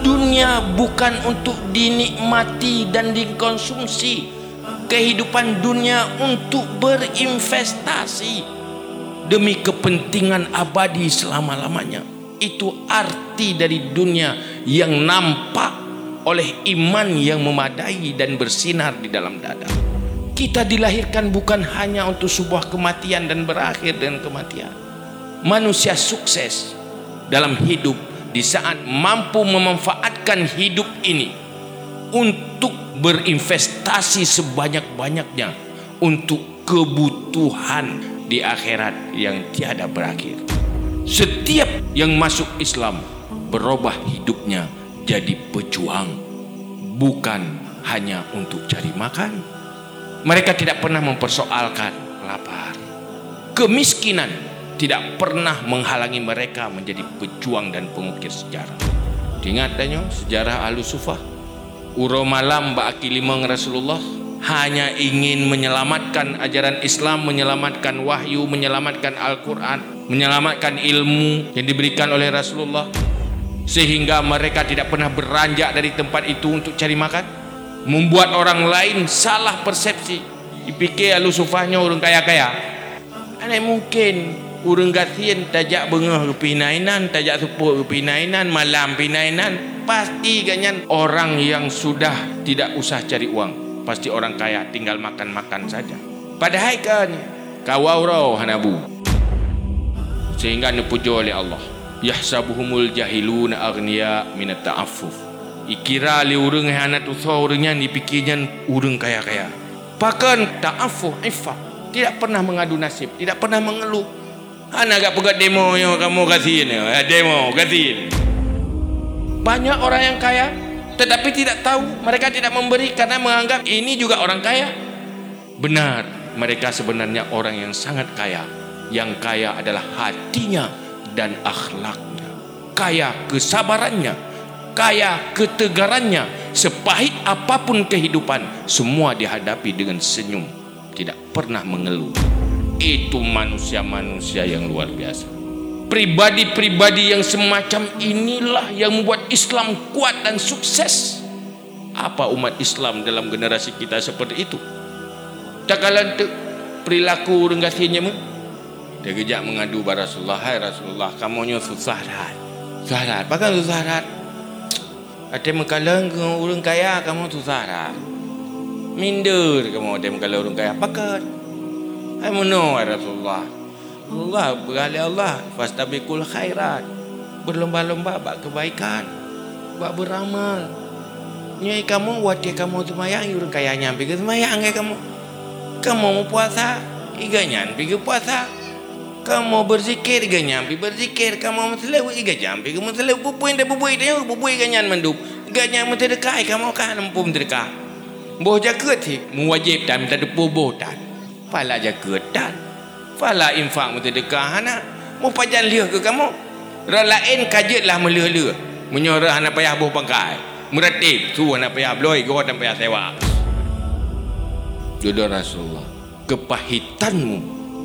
dunia bukan untuk dinikmati dan dikonsumsi. Kehidupan dunia untuk berinvestasi. Demi kepentingan abadi selama-lamanya. Itu arti dari dunia yang nampak oleh iman yang memadai dan bersinar di dalam dada. Kita dilahirkan bukan hanya untuk sebuah kematian dan berakhir dengan kematian. Manusia sukses dalam hidup di saat mampu memanfaatkan hidup ini untuk berinvestasi sebanyak-banyaknya untuk kebutuhan di akhirat yang tiada berakhir. Setiap yang masuk Islam berubah hidupnya jadi pejuang bukan hanya untuk cari makan. Mereka tidak pernah mempersoalkan lapar. Kemiskinan tidak pernah menghalangi mereka menjadi pejuang dan pengukir sejarah. Ingat tanya sejarah Al-Sufah Uro malam baki limang Rasulullah hanya ingin menyelamatkan ajaran Islam, menyelamatkan wahyu, menyelamatkan Al-Quran, menyelamatkan ilmu yang diberikan oleh Rasulullah sehingga mereka tidak pernah beranjak dari tempat itu untuk cari makan. Membuat orang lain salah persepsi. Dipikir alu sufahnya orang kaya-kaya. Aneh mungkin urang gatien tajak bengah ke pinainan tajak sepuk ke pinainan malam pinainan pasti ganyan orang yang sudah tidak usah cari uang. Pasti orang kaya tinggal makan-makan saja. Padahal kan kawau roh hanabu. Sehingga dipuja oleh Allah. Yahsabuhumul jahiluna aghniya min ta'affuf. Ikira li urang hanat usah urangnya dipikirnya urang kaya-kaya. Pakan ta'affuf ifa tidak pernah mengadu nasib tidak pernah mengeluh Anak agak pegat demo yang kamu kasih ni. Eh, demo, kasih. Banyak orang yang kaya tetapi tidak tahu mereka tidak memberi karena menganggap ini juga orang kaya. Benar, mereka sebenarnya orang yang sangat kaya. Yang kaya adalah hatinya dan akhlaknya. Kaya kesabarannya, kaya ketegarannya. Sepahit apapun kehidupan, semua dihadapi dengan senyum. Tidak pernah mengeluh itu manusia-manusia yang luar biasa. Pribadi-pribadi yang semacam inilah yang membuat Islam kuat dan sukses. Apa umat Islam dalam generasi kita seperti itu? Tak kalah perilaku renggasinya mu? Dia kejap mengadu kepada Rasulullah hai Rasulullah kamu nyo susah dah susah dah pakai susah dah ada mekalang ke orang kaya kamu susah dah minder kamu ada mekalang orang kaya. Pakai Hai mono Rasulullah. Allah berali Allah fastabiqul khairat. Berlomba-lomba buat kebaikan. Buat beramal. Nyai kamu wati kamu semayang urang kaya nyampe ke semayang ke kamu. Kamu mau puasa, iga nyampe ke puasa. Kamu berzikir iga nyampe berzikir. Kamu mau selewu iga nyampe ke selewu bubui dah bubui dah bubui iga nyan mandup. Iga nyan mentedekah kamu kan empum terdekah. Boh jaket sih, mewajib dan minta depu boh dan fala jaga dan? Fala infak mutadekah anak mau pajan liah ke kamu? Orang lain kajetlah melia-lia menyorah anak payah buh pangkai. Meratib suruh anak payah beloi gawat dan payah sewa. Jodoh Rasulullah. Kepahitanmu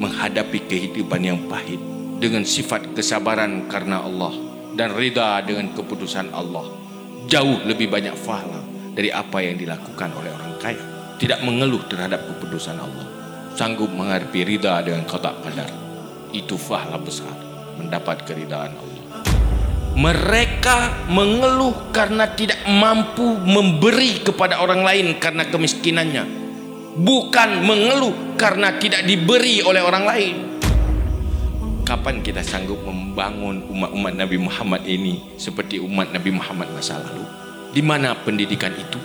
menghadapi kehidupan yang pahit dengan sifat kesabaran karena Allah dan rida dengan keputusan Allah. Jauh lebih banyak fahala dari apa yang dilakukan oleh orang kaya. Tidak mengeluh terhadap keputusan Allah sanggup menghadapi rida dengan kotak qadar itu fahlah besar. Mendapat keridaan Allah. Mereka mengeluh karena tidak mampu memberi kepada orang lain karena kemiskinannya. Bukan mengeluh karena tidak diberi oleh orang lain. Kapan kita sanggup membangun umat-umat Nabi Muhammad ini seperti umat Nabi Muhammad masa lalu? Di mana pendidikan itu?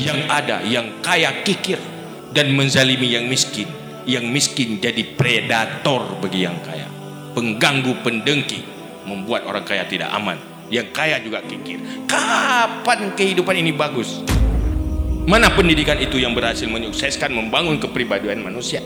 Yang ada yang kaya kikir dan menzalimi yang miskin yang miskin jadi predator bagi yang kaya. Pengganggu pendengki membuat orang kaya tidak aman. Yang kaya juga kikir. Kapan kehidupan ini bagus? Mana pendidikan itu yang berhasil menyukseskan membangun kepribadian manusia